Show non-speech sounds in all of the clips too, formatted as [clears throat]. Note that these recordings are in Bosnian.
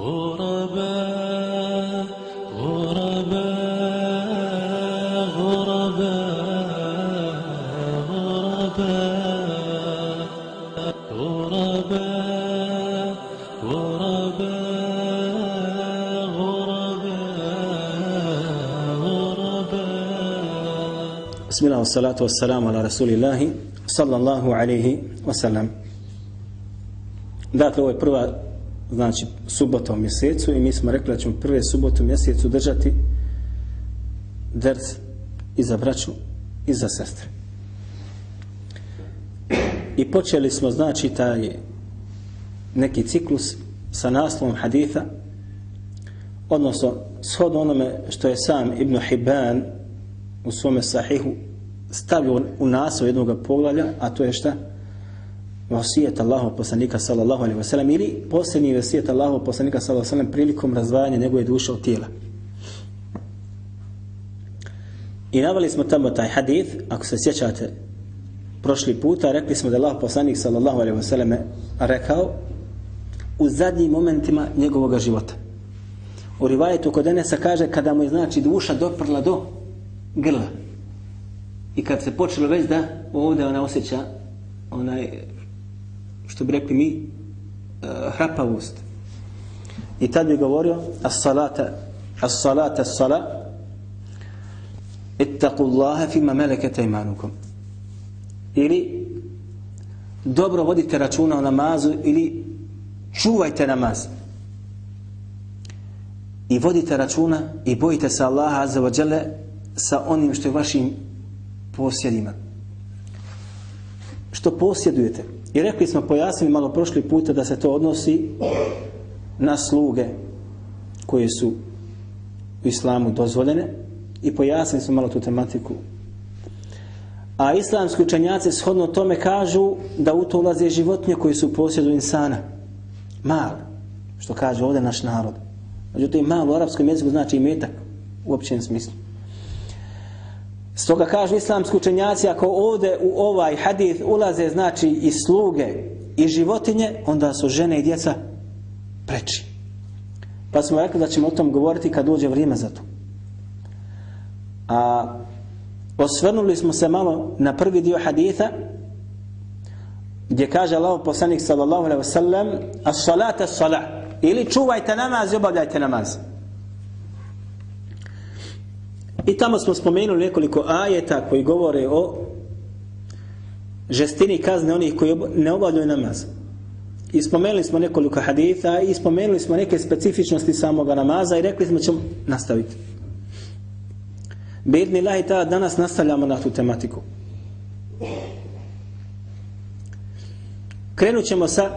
غرباء غرباء غرباء غرباء غرباء غرباء غرباء بسم الله والصلاة والسلام على رسول الله صلى الله عليه وسلم. Dakle, ovo je prva znači, subota u mjesecu i mi smo rekli da ćemo prve subote u mjesecu držati ders i za braću i za sestre. I počeli smo, znači, taj neki ciklus sa naslovom haditha, odnosno shodno onome što je sam Ibn Hibban u svome sahihu stavio u naslov jednog poglavlja, a to je šta? Vasijet Allahu poslanika sallallahu alaihi wasallam ili posljednji vasijet Allahu poslanika sallallahu alaihi wasallam prilikom razdvajanja njegove duše od tijela. I navali smo tamo taj hadith, ako se sjećate prošli puta, rekli smo da Allah poslanik sallallahu alaihi wasallam rekao u zadnjim momentima njegovog života. U rivajetu kod Enesa kaže kada mu je znači duša doprla do grla. I kad se počelo već da ovdje ona osjeća onaj što bi rekli mi eh, uh, hrapavost. I tad bi govorio as-salata as-salata as-sala ittaqullaha fima malakat imanukom. Ili dobro vodite računa o namazu ili čuvajte namaz. I vodite računa i bojite se Allaha azza wa jalla sa onim što je vašim posjedima. Što posjedujete. I rekli smo, pojasnili malo prošli puta da se to odnosi na sluge koje su u islamu dozvoljene i pojasnili smo malo tu tematiku. A islamski učenjaci shodno tome kažu da u to ulaze životinje koji su u posjedu insana. Mal, što kaže ovdje naš narod. Međutim, mal u arapskom jeziku znači i metak u općem smislu. Stoga kaže islamski učenjaci, ako ovde u ovaj hadith ulaze znači i sluge i životinje, onda su žene i djeca preči. Pa smo rekli da ćemo o tom govoriti kad uđe vrijeme za to. A osvrnuli smo se malo na prvi dio haditha gdje kaže Allah poslanik sallallahu alaihi wa sallam as salata salat ili čuvajte namaz i obavljajte namaz. I tamo smo spomenuli nekoliko ajeta koji govore o žestini kazne onih koji ne obavljaju namaz. I spomenuli smo nekoliko haditha i spomenuli smo neke specifičnosti samoga namaza i rekli smo ćemo nastaviti. Bidni lahi ta danas nastavljamo na tu tematiku. Krenut ćemo sa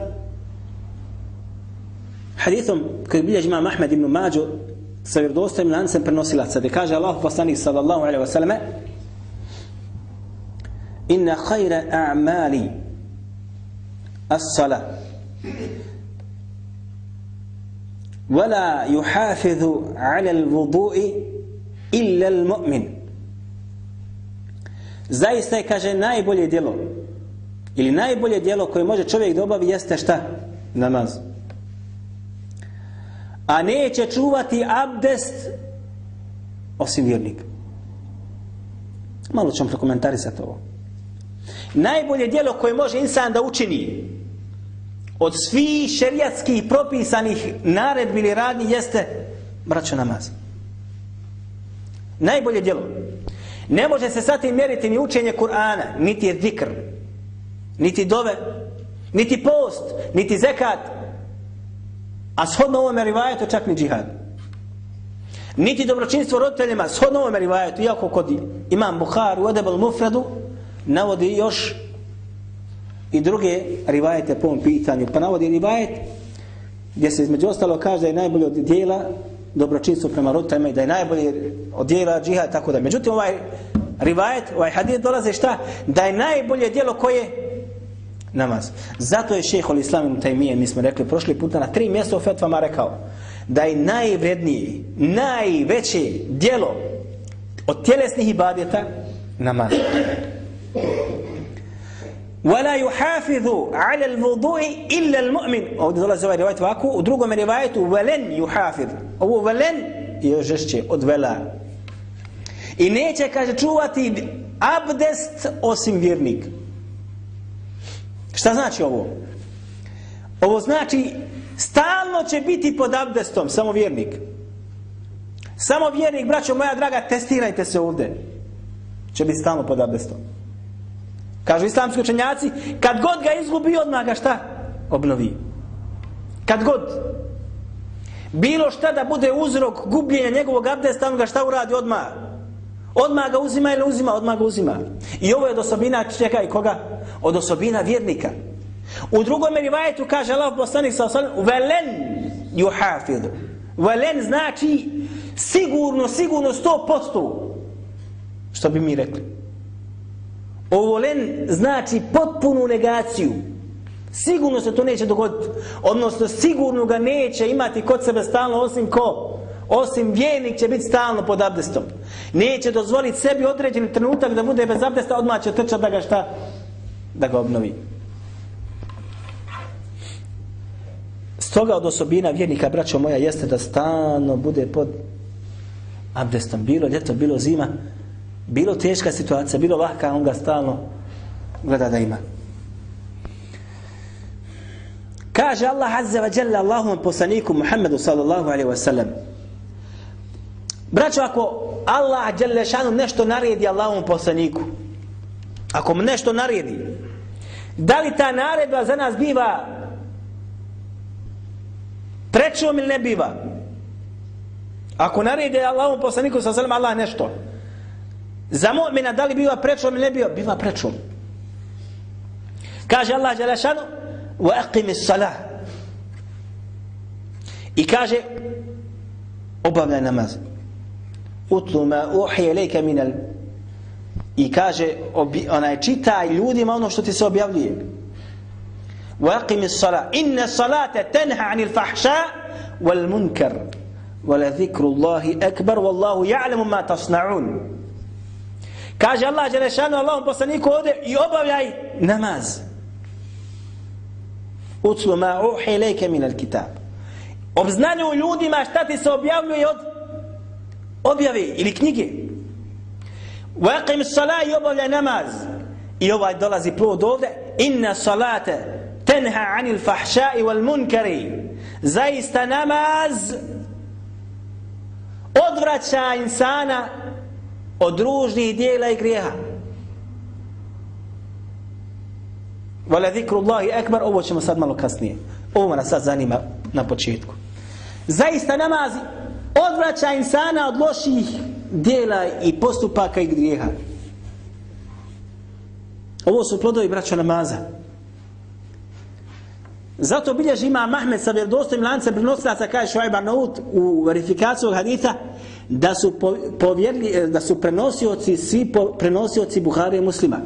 hadithom koji bilježi imam Ahmed ibn Mađo sa vjerodostojnim lancem prenosilaca gdje kaže Allah poslanik sallallahu alaihi wa sallam inna khayra a'mali as-sala ولا يحافظ على الوضوء إلا المؤمن zaista je kaže najbolje djelo ili najbolje djelo koje može čovjek da obavi jeste šta? namaz a neće čuvati abdest osim vjernik. Malo ćemo prokomentarisati ovo. Najbolje dijelo koje može insan da učini od svih šerijatskih propisanih naredbi ili radnji jeste braćo namaz. Najbolje dijelo. Ne može se sad mjeriti ni učenje Kur'ana, niti je zikr, niti dove, niti post, niti zekat, A shodno ovome rivajetu čak ni džihad. Niti dobročinstvo roditeljima, shodno ovome rivajetu, iako kod imam Bukhar u Edebel Mufredu, navodi još i druge rivajete po ovom pitanju. Pa navodi rivajet gdje se između ostalo kaže da je najbolje od dijela dobročinstvo prema roditeljima i da je najbolje od dijela džihad, tako da. Međutim, ovaj rivajet, ovaj hadid dolaze šta? Da je najbolje dijelo koje namaz. Zato je šehol islam ibn Taymiye, mi smo rekli prošli puta na tri mjesta u fetvama rekao da je najvrednije, najveće dijelo od tjelesnih ibadeta namaz. ولا يحافظ على الوضوء إلا المؤمن ovdje dolazi ovaj rivajet ovako u drugom rivajetu velen yuhafiz ovo velen je žešće od vela i neće kaže čuvati abdest osim vjernik šta znači ovo ovo znači stalno će biti pod abdestom samo vjernik samo vjernik braćo moja draga testirajte se ovdje će biti stalno pod abdestom Kažu islamski učenjaci, kad god ga izgubi, odmah ga šta? Obnovi. Kad god. Bilo šta da bude uzrok gubljenja njegovog abdesta, on ga šta uradi odmah? Odmah ga uzima ili uzima? Odmah ga uzima. I ovo je od osobina, čega i koga? Od osobina vjernika. U drugom rivajetu kaže Allah poslanik sa osalim, velen juhafidu. Velen znači sigurno, sigurno sto posto. Što bi mi rekli? Ovo len znači potpunu negaciju. Sigurno se to neće dogoditi. Odnosno, sigurno ga neće imati kod sebe stalno, osim ko? Osim vjernik će biti stalno pod abdestom. Neće dozvoliti sebi određeni trenutak da bude bez abdesta, odmah će trčati da ga šta? Da ga obnovi. Stoga od osobina vjernika, braćo moja, jeste da stalno bude pod abdestom. Bilo ljeto, bilo zima, bilo teška situacija, bilo lahka, on ga stalno gleda da ima. Kaže Allah Azza wa Jalla Allahum poslaniku Muhammedu sallallahu alaihi wa sallam Braćo, ako Allah Đelešanu šanu nešto naredi Allahom poslaniku ako mu nešto naredi da li ta naredba za nas biva prečom ili ne biva ako naredi Allahom poslaniku sallallahu alaihi Allah nešto Za mu'mina da li biva prečom ili ne biva? Biva prečom. Kaže Allah Đelešanu wa aqimis salah. I kaže obavljaj namaz. Utlu ma uhije lejka minal I kaže onaj čitaj ljudima ono što ti se objavljuje. Wa aqimi salah. Inna salate tenha anil fahša wal munkar. Wala zikru Allahi akbar wallahu ja'lamu ma tasna'un. Kaže Allah Đelešanu Allahom poslaniku ovdje i obavljaj namaz. Uclu ma uhi lejke min al kitab. Obznanju ljudima šta ti se objavljuje od objave ili knjige. Waqim salat i obavljaj namaz. I ovaj dolazi plod ovde. Inna salate tenha anil fahšai wal munkari. Zaista namaz odvraća insana od ružnih dijela i grijeha. Vala zikru Allahi ekbar, ovo ćemo sad malo kasnije. Ovo nas sad zanima na početku. Zaista namazi odvraća insana od loših dijela i postupaka i grijeha. Ovo su plodovi braća namaza. Zato bilježi ima Mahmed sa vjerodostojim lancem prenosilaca kaže Šuajba Naut u verifikaciju haditha da su povjerli, eh, da su prenosioci svi po, prenosioci Buhari i Muslima.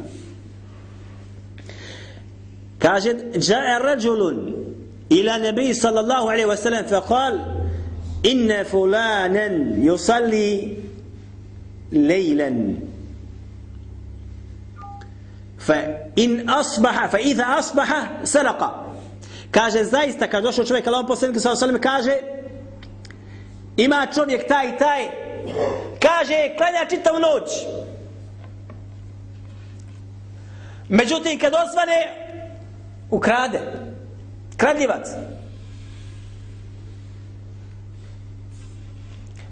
Kaže Ja'a rajulun ila nabi sallallahu alejhi ve sellem fa qal إن فلانا يصلي ليلا. فإن أصبح فإذا أصبح سرق كاجي زايز تكادوش شوي كلام بوسيلة صلى الله عليه وسلم كاجي إما تشوفيك تاي تاي. كاجي كلا تشيتا ونوتش Međutim, kad osvane, ukrade. يبات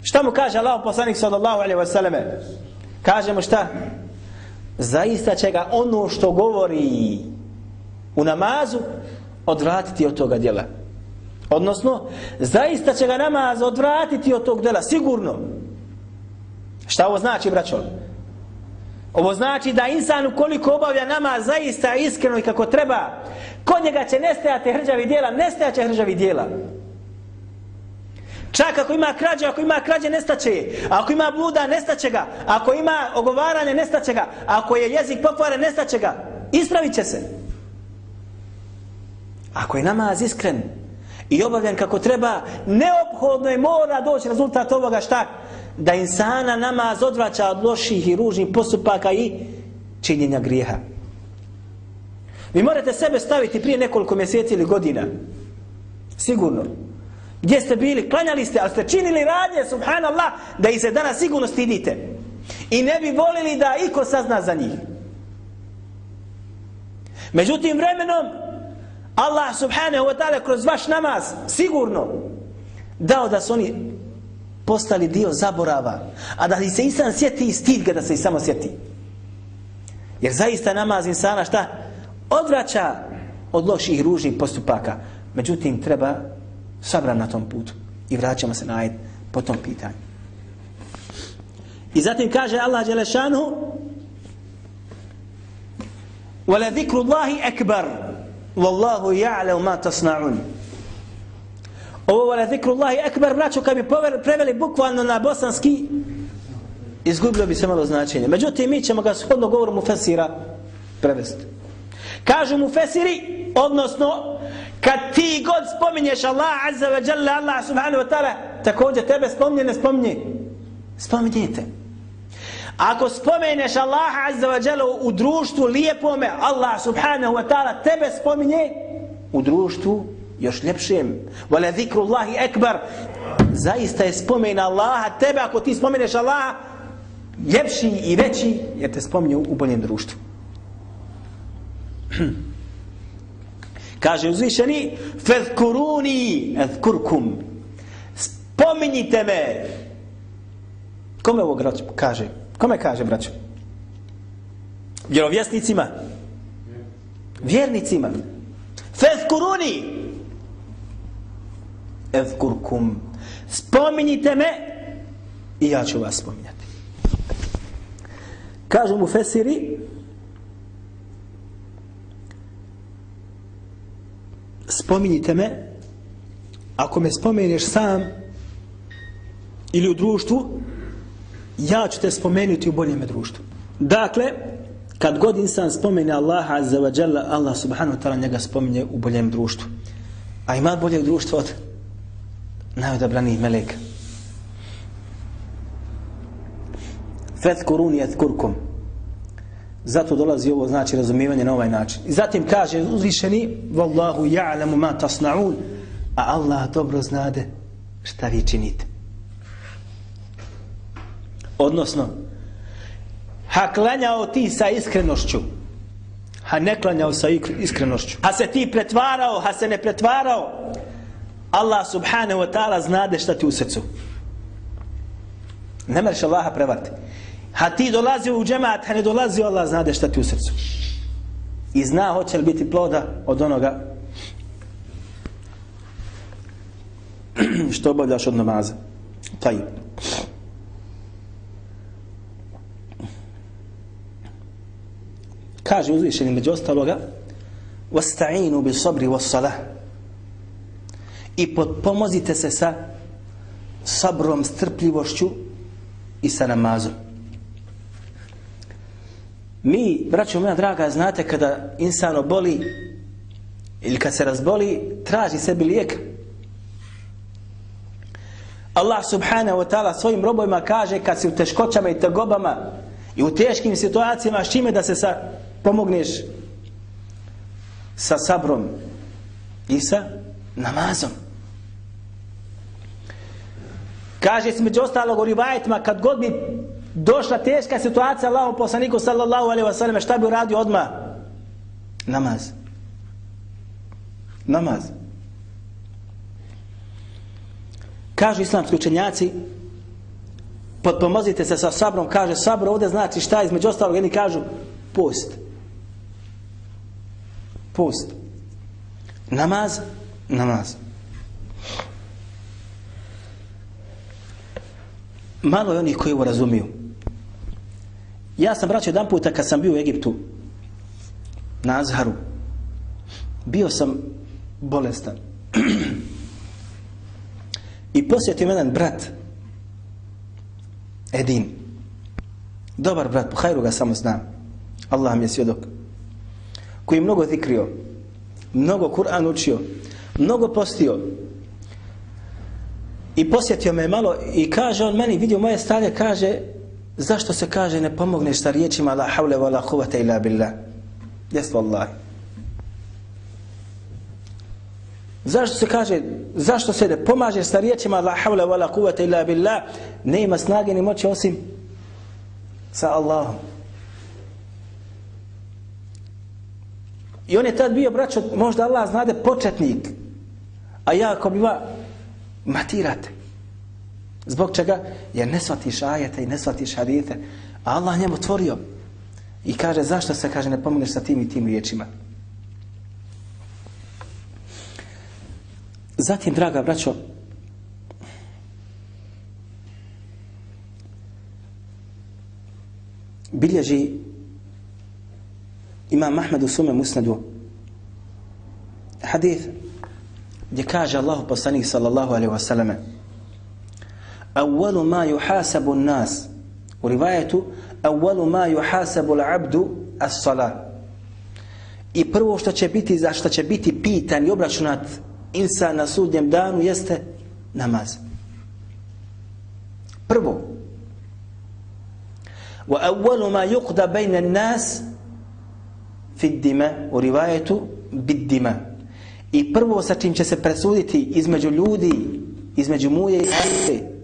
Šta mu kaže Allah poslanik sallallahu alaihi wasallam? Kaže mu šta? Zaista će ga ono što govori u namazu odvratiti od toga djela. Odnosno, zaista će ga namaz odvratiti od tog djela, sigurno. Šta ovo znači, braćo? Ovo znači da insan ukoliko obavlja namaz zaista iskreno i kako treba, kod njega će nestajati hrđavi djela, nestajaće hrđavi djela. Čak ako ima krađe, ako ima krađe, nestaće je. Ako ima bluda, nestaće ga. Ako ima ogovaranje, nestaće ga. Ako je jezik pokvaren, nestaće ga. Ispravit će se. Ako je namaz iskren i obavljen kako treba, neophodno je mora doći rezultat ovoga šta? Da insana namaz odvraća od loših i ružnih postupaka i činjenja grijeha. Vi morate sebe staviti prije nekoliko mjeseci ili godina. Sigurno. Gdje ste bili? Klanjali ste, ali ste činili radnje, subhanallah, da ih se danas sigurno stidite. I ne bi volili da iko sazna za njih. Međutim, vremenom, Allah subhanahu wa ta'ala kroz vaš namaz, sigurno, dao da su oni postali dio zaborava, a da se insan sjeti i stid ga da se i samo sjeti. Jer zaista namaz insana šta? Odvraća od loših ružnih postupaka. Međutim, treba sabran na tom putu. I vraćamo se na ajed po tom pitanju. I zatim kaže Allah Đelešanu وَلَا ذِكْرُ اللَّهِ أَكْبَرُ وَاللَّهُ يَعْلَوْ مَا تَصْنَعُونَ Ovo vala zikru Allahi akbar, braćo, kad bi preveli bukvalno na bosanski, izgubilo bi se malo značenje. Međutim, mi ćemo ga shodno govoru mu fesira prevesti. Kažu mu fesiri, odnosno kad ti god spominješ Allah Azza wa Jalla, Allah Subhanahu wa ta'ala, također tebe spominje, ne spominje. Spominjite. Ako spomeneš Allaha Azza wa Jalla u društvu lijepome, Allah Subhanahu wa ta'ala tebe spominje u društvu još ljepšem. Vala zikru Allahi ekbar. Zaista je spomen Allaha tebe ako ti spomeneš Allaha ljepši i veći jer te spominje u boljem društvu. [clears throat] Kaže uzvišeni Fezkuruni Ezkurkum Spominjite me Kome ovo kaže? Kome kaže, braćo? Vjerovjesnicima? Vjernicima. Fezkuruni. Ezkurkum. Spominjite me i ja ću vas spominjati. Kažu mu Fesiri, spominjite me, ako me spomeneš sam ili u društvu, ja ću te spomenuti u boljem društvu. Dakle, kad god insan spomene Allaha azza wa jalla, Allah subhanahu wa ta'ala njega spominje u boljem društvu. A ima boljeg društva od najodabranih meleka. Fethkuruni etkurkum. Zato dolazi ovo znači razumijevanje na ovaj način. I zatim kaže uzvišeni Wallahu ja'lamu ma tasna'un a Allah dobro znade šta vi činite. Odnosno, ha klanjao ti sa iskrenošću, ha ne klanjao sa iskrenošću, ha se ti pretvarao, ha se ne pretvarao, Allah subhanahu wa ta'ala znade šta ti u srcu. Ne mreš Allaha prevarti. Ha ti dolazi u džemat, ha ne dolazi Allah znade šta ti u srcu. I zna hoće li biti ploda od onoga [clears throat] što obavljaš od namaza. Taj. kaže uzvišeni među ostaloga Vasta'inu bi sabri was salah i potpomozite se sa sabrom, strpljivošću i sa namazom. Mi, braćo moja draga, znate kada insano boli ili kad se razboli, traži sebi lijek. Allah subhanahu wa ta'ala svojim robojima kaže kad si u teškoćama i tegobama i u teškim situacijama s čime da se sa pomogneš sa sabrom i sa namazom. Kaže se među ostalog u rivajetima, kad god bi došla teška situacija Allahom poslaniku sallallahu alaihi wasallam, šta bi uradio odmah? Namaz. Namaz. Kažu islamski učenjaci, potpomozite se sa sabrom, kaže sabro ovdje znači šta između ostalog, jedni kažu post post. Namaz, namaz. Malo je onih koji ovo razumiju. Ja sam braćo jedan puta kad sam bio u Egiptu na Azharu bio sam bolestan. I posjetio jedan brat Edin. Dobar brat, po hajru ga samo znam. Allah mi je svjedok. Koji je mnogo zikrio, mnogo Kur'an učio, mnogo postio. I posjetio me malo i kaže on meni, vidio moje stanje, kaže Zašto se kaže ne pomogneš sa riječima la hawla wala huvata illa billah? Yes wallahi. Zašto se kaže zašto se ne pomaže sa riječima la hawla wala huvata illa billah? Ne ima snage ni moći osim sa Allahom. I on je tad bio braćo, možda Allah znade početnik. A ja ako bi va matirate. Zbog čega? Jer ne shvatiš ajete i ne shvatiš hadite, a Allah njemu tvorio. I kaže, zašto se, kaže, ne pomogneš sa tim i tim riječima? Zatim, draga braćo, bilježi imam Ahmed u sume musnadu hadith gdje kaže Allahu poslanik sallallahu alaihi wasallam sallam أول ما يحاسب الناس ورواية أول ما يحاسب العبد الصلاة I prvo što će biti, za što će biti pitan i obračunat insan na sudnjem danu jeste namaz. Prvo. Wa awwalu ma yuqda bayna an-nas fi ad-dima u rivajetu bid-dima. I prvo sa čim će se presuditi između ljudi, između muje i krvi,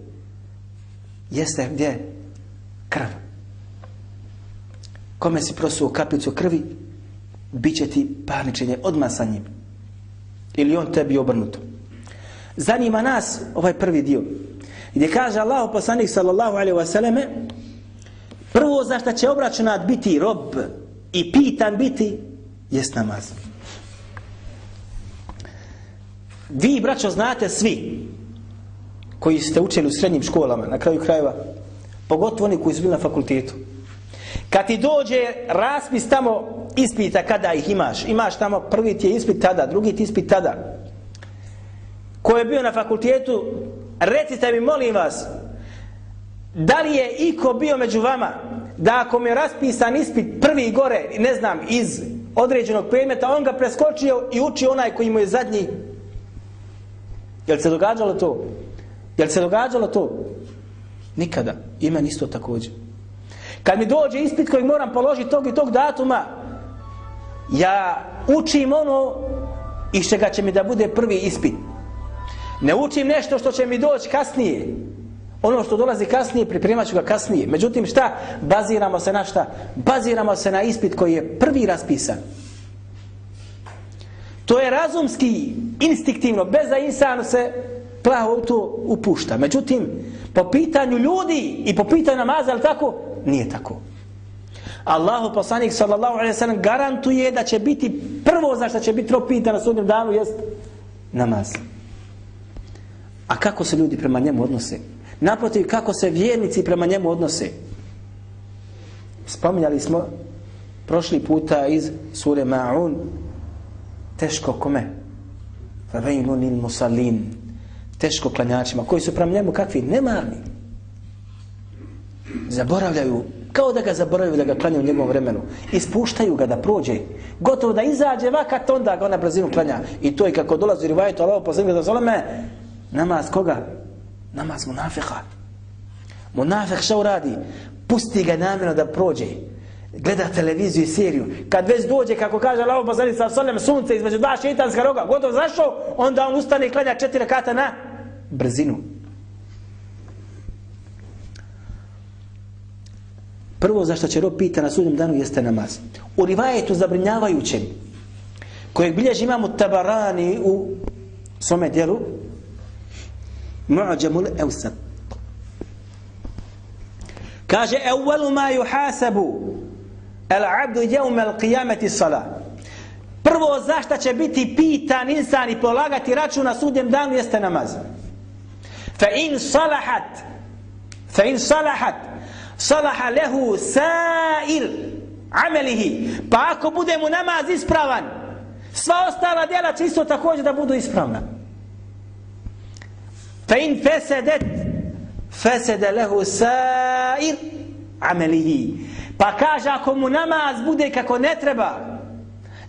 jeste gdje? Krv. Kome si prosuo kapicu krvi, bit će ti parničenje odmah sa njim ili on tebi obrnuto. Zanima nas ovaj prvi dio. Gdje kaže Allah poslanik sallallahu alaihi wasallame prvo za što će obračunat biti rob i pitan biti jest namaz. Vi, braćo, znate svi koji ste učili u srednjim školama, na kraju krajeva, pogotovo oni koji su bili na fakultetu. Kad ti dođe raspis tamo ispita kada ih imaš, imaš tamo prvi ti je ispit tada, drugi ti ispit tada. Ko je bio na fakultetu, recite mi molim vas, da li je iko bio među vama, da ako mi je raspisan ispit prvi gore, ne znam, iz određenog predmeta, on ga preskočio i uči onaj koji mu je zadnji. Jel se događalo to? Jel se događalo to? Nikada. Ima isto također. Kad mi dođe ispit koji moram položiti tog i tog datuma, ja učim ono iz čega će mi da bude prvi ispit. Ne učim nešto što će mi doći kasnije. Ono što dolazi kasnije, pripremat ću ga kasnije. Međutim, šta? Baziramo se na šta? Baziramo se na ispit koji je prvi raspisan. To je razumski, instiktivno, bez da insan se plaho u to upušta. Međutim, po pitanju ljudi i po pitanju namaza, ali tako? Nije tako. Allahu poslanik sallallahu alejhi ve sellem garantuje da će biti prvo za što će biti propita na sudnjem danu jest namaz. A kako se ljudi prema njemu odnose? Naprotiv, kako se vjernici prema njemu odnose? Spominjali smo prošli puta iz sure Ma'un teško kome? Favejnun il musallin teško klanjačima koji su prema njemu kakvi? Nemarni. Zaboravljaju kao da ga zaboravljaju da ga klanjaju u njegovom vremenu. Ispuštaju ga da prođe. Gotovo da izađe vakat, onda ga ona brzinu klanja. I to je kako dolazi rivajetu Allah posljednje za zoleme. Namaz koga? Namaz munafiha. Munafik šta uradi? Pusti ga namjerno da prođe. Gleda televiziju i seriju. Kad već dođe, kako kaže Allah poslanik sa zoleme, sunce između dva šeitanska roga. Gotovo zašao, Onda on ustane i klanja četiri kata na brzinu. Prvo za što će rob pita na sudnjem danu jeste namaz. U rivajetu zabrinjavajućem, kojeg bilježi imamo tabarani u svome dijelu, mu'ađamul eusad. Kaže, evvelu ma juhasabu el abdu jevme qijameti qiyameti. Prvo zašto će biti pitan insan i polagati račun na sudnjem danu jeste namaz. Fa in salahat, fa in salahat, salaha lehu sa'ir amelihi. Pa ako bude mu namaz ispravan sva ostala djela će isto također da budu ispravna. Fa in fesedet fesede lehu sa'ir amelihi. Pa kaže ako mu namaz bude kako ne treba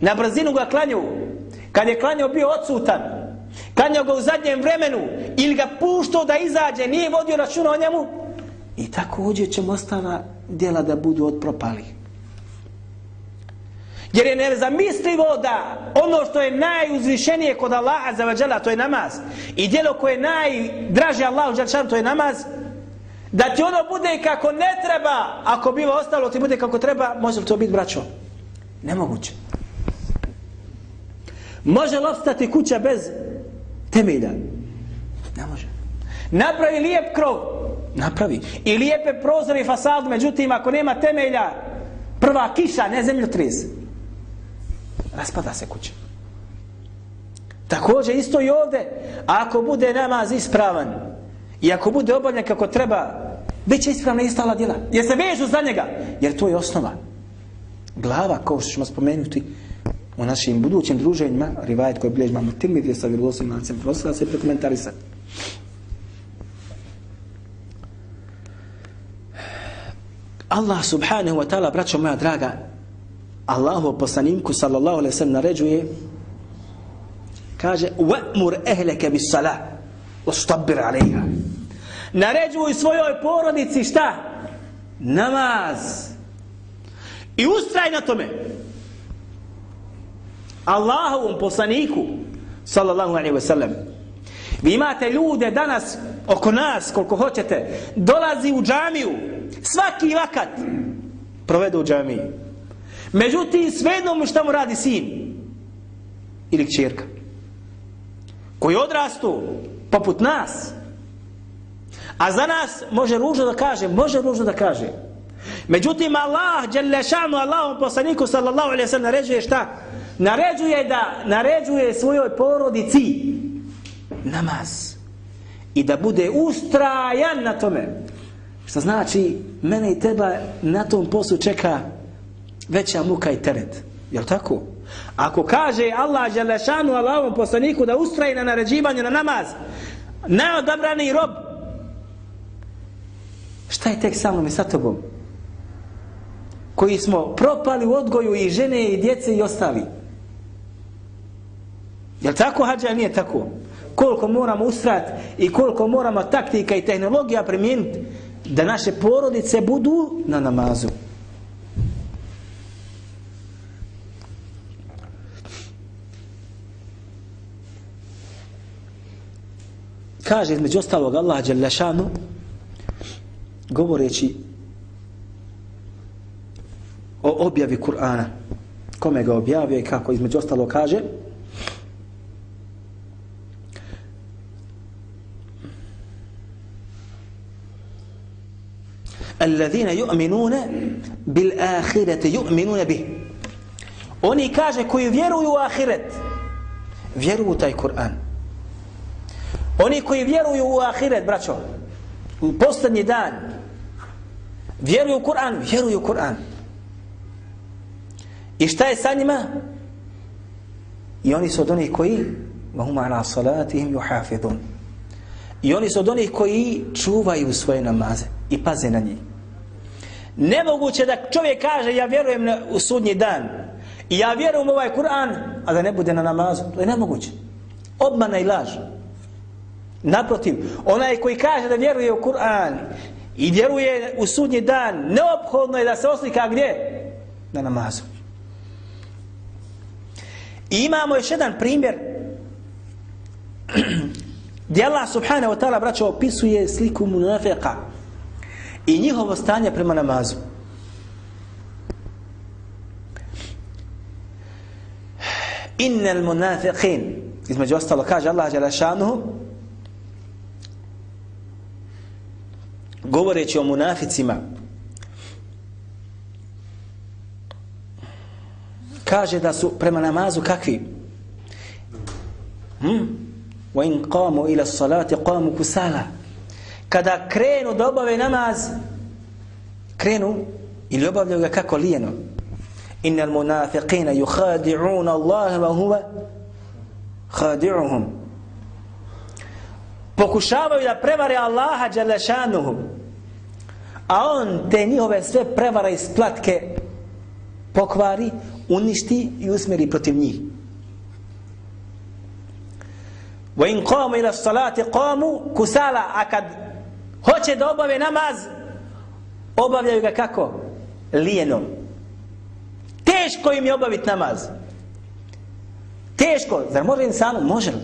na brzinu ga klanju. Kad je klanjao bio odsutan klanjao ga u zadnjem vremenu ili ga puštao da izađe nije vodio računa o njemu I također ćemo ostala djela da budu odpropali. Jer je nezamislivo da ono što je najuzvišenije kod Allaha za vađala, to je namaz. I djelo koje je najdraže Allahu Đalšanu, to je namaz. Da ti ono bude kako ne treba, ako bilo ostalo ti bude kako treba, može li to biti braćo? Nemoguće. Može li ostati kuća bez temelja? Ne može. Napravi lijep krov. Napravi. I lijepe prozore i fasadu, međutim, ako nema temelja, prva kiša, ne zemljotres. Raspada se kuća. Također isto i ovdje, ako bude namaz ispravan i ako bude obavljen kako treba, bit će ispravna i stala djela. Jer se vežu za njega. Jer to je osnova. Glava, kao što ćemo spomenuti u našim budućim druženjima, rivajet koji bilježi imamo tirmidi sa vjerovostim lancem prosila se prekomentarisati. Allah subhanahu wa ta'ala, braćo moja draga, Allahu poslaniku sallallahu alaihi sallam naređuje, kaže, وَأْمُرْ أَهْلَكَ بِسَّلَا وَسْتَبِّرْ عَلَيْهَا Naređuj svojoj porodici šta? Namaz. I ustraj na tome. Allahovom poslaniku sallallahu alaihi wa sallam Vi imate ljude danas oko nas, koliko hoćete, dolazi u džamiju, svaki vakat provede u džamiji. Međutim, svejedno mu šta mu radi sin ili kćerka koji odrastu poput nas. A za nas može ružno da kaže, može ružno da kaže. Međutim, Allah, Đelešanu, Allahom poslaniku, sallallahu alaihi sallam, naređuje šta? Naređuje da naređuje svojoj porodici namaz i da bude ustrajan na tome. Što znači mene i teba na tom poslu čeka veća muka i teret. Je tako? ako kaže Allah Đalešanu Allahom poslaniku da ustraje na naređivanje na namaz najodabrani rob šta je tek sa mnom i sa tobom? Koji smo propali u odgoju i žene i djece i ostali je tako hađa nije tako koliko moramo ustrati i koliko moramo taktika i tehnologija primijeniti da naše porodice budu na namazu. Kaže između ostalog Allah Đelešanu govoreći o objavi Kur'ana kome ga objavio i kako između ostalog kaže الذين يؤمنون بالآخرة يؤمنون به Oni kaže koji vjeruju u ahiret, vjeruju u taj Kur'an. Oni koji vjeruju u ahiret, braćo, u posljednji dan, vjeruju u Kur'an, vjeruju u Kur'an. I šta je sa njima? I oni su od onih koji وهم على صلاتهم يحافظون I oni su od onih koji čuvaju svoje namaze i paze na njih. Nemoguće da čovjek kaže ja vjerujem na, u sudnji dan i ja vjerujem u ovaj Kur'an, a da ne bude na namazu. To je nemoguće. Obmana i laž. Naprotiv, onaj koji kaže da vjeruje u Kur'an i vjeruje u sudnji dan, neophodno je da se oslika gdje? Na namazu. I imamo još jedan primjer [clears throat] gdje Allah subhanahu wa ta'ala braćo opisuje sliku munafika i njihovo stanje prema namazu. Innel munafiqin između ostalo kaže Allah Đelešanuhu, govoreći o munaficima kaže da su prema namazu kakvi? Hm wa in qamu ila salati qamu kusala kada krenu da obave namaz krenu ili obavljaju ga kako lijeno. Innal munafiqina yukhadi'una Allah wa huwa khadi'uhum. Pokušavaju da prevare Allaha dželešanuhu a on te njihove sve prevara i splatke pokvari, uništi i usmeri protiv njih. Wa in qamu ila salati qamu kusala a kad hoće da obave namaz obavljaju ga kako? lijenom Teško im je obaviti namaz. Teško, zar može insanu? Može li?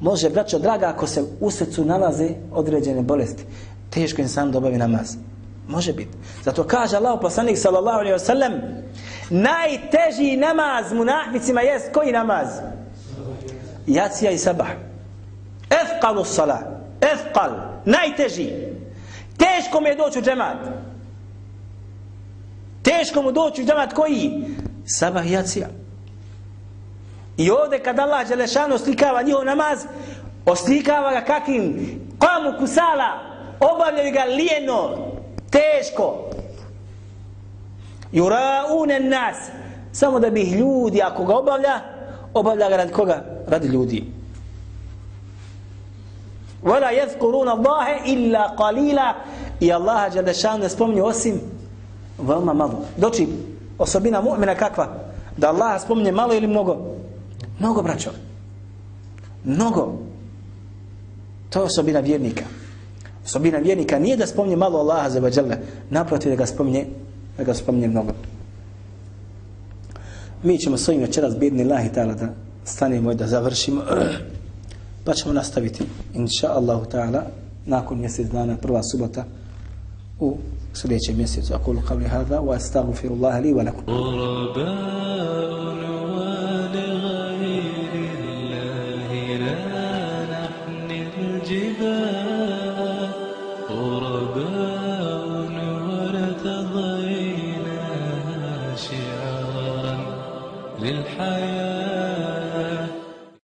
Može, braćo, draga, ako se u srcu nalaze određene bolesti. Teško insan da obavi namaz. Može biti. Zato kaže Allah poslanik sallallahu alaihi wa sallam najteži namaz munahmicima jest koji namaz? Jacija i sabah. Efqalu salah. Efqal. Najteži. Teško mu je doći u džemat. Teško mu doći u džemat koji? Sabah i jacija. I ovdje kad Allah Đelešanu oslikava njihov namaz, oslikava ga kakvim kamu kusala, obavljaju ga lijeno, teško. Juraunen nas, samo da bi ljudi, ako ga obavlja, obavlja ga radi koga? Radi ljudi. Wala yadhkuruna Allahe illa qalila i Allaha Đelešanu ne spominju osim veoma malo. Doći osobina mu'mina kakva? Da Allah spominje malo ili mnogo? Mnogo, braćo. Mnogo. To je osobina vjernika. Osobina vjernika nije da spominje malo Allaha za vađele, naprotiv da ga spominje, da ga spominje mnogo. Mi ćemo svojim večeras bidni lahi ta'ala da stanemo i da završimo. [clears throat] Pa ćemo nastaviti, inša Allahu ta'ala, nakon mjesec dana, prva subota, u sljedećem mjesecu. Akulu kavli hada, wa astagfirullaha li wa lakum.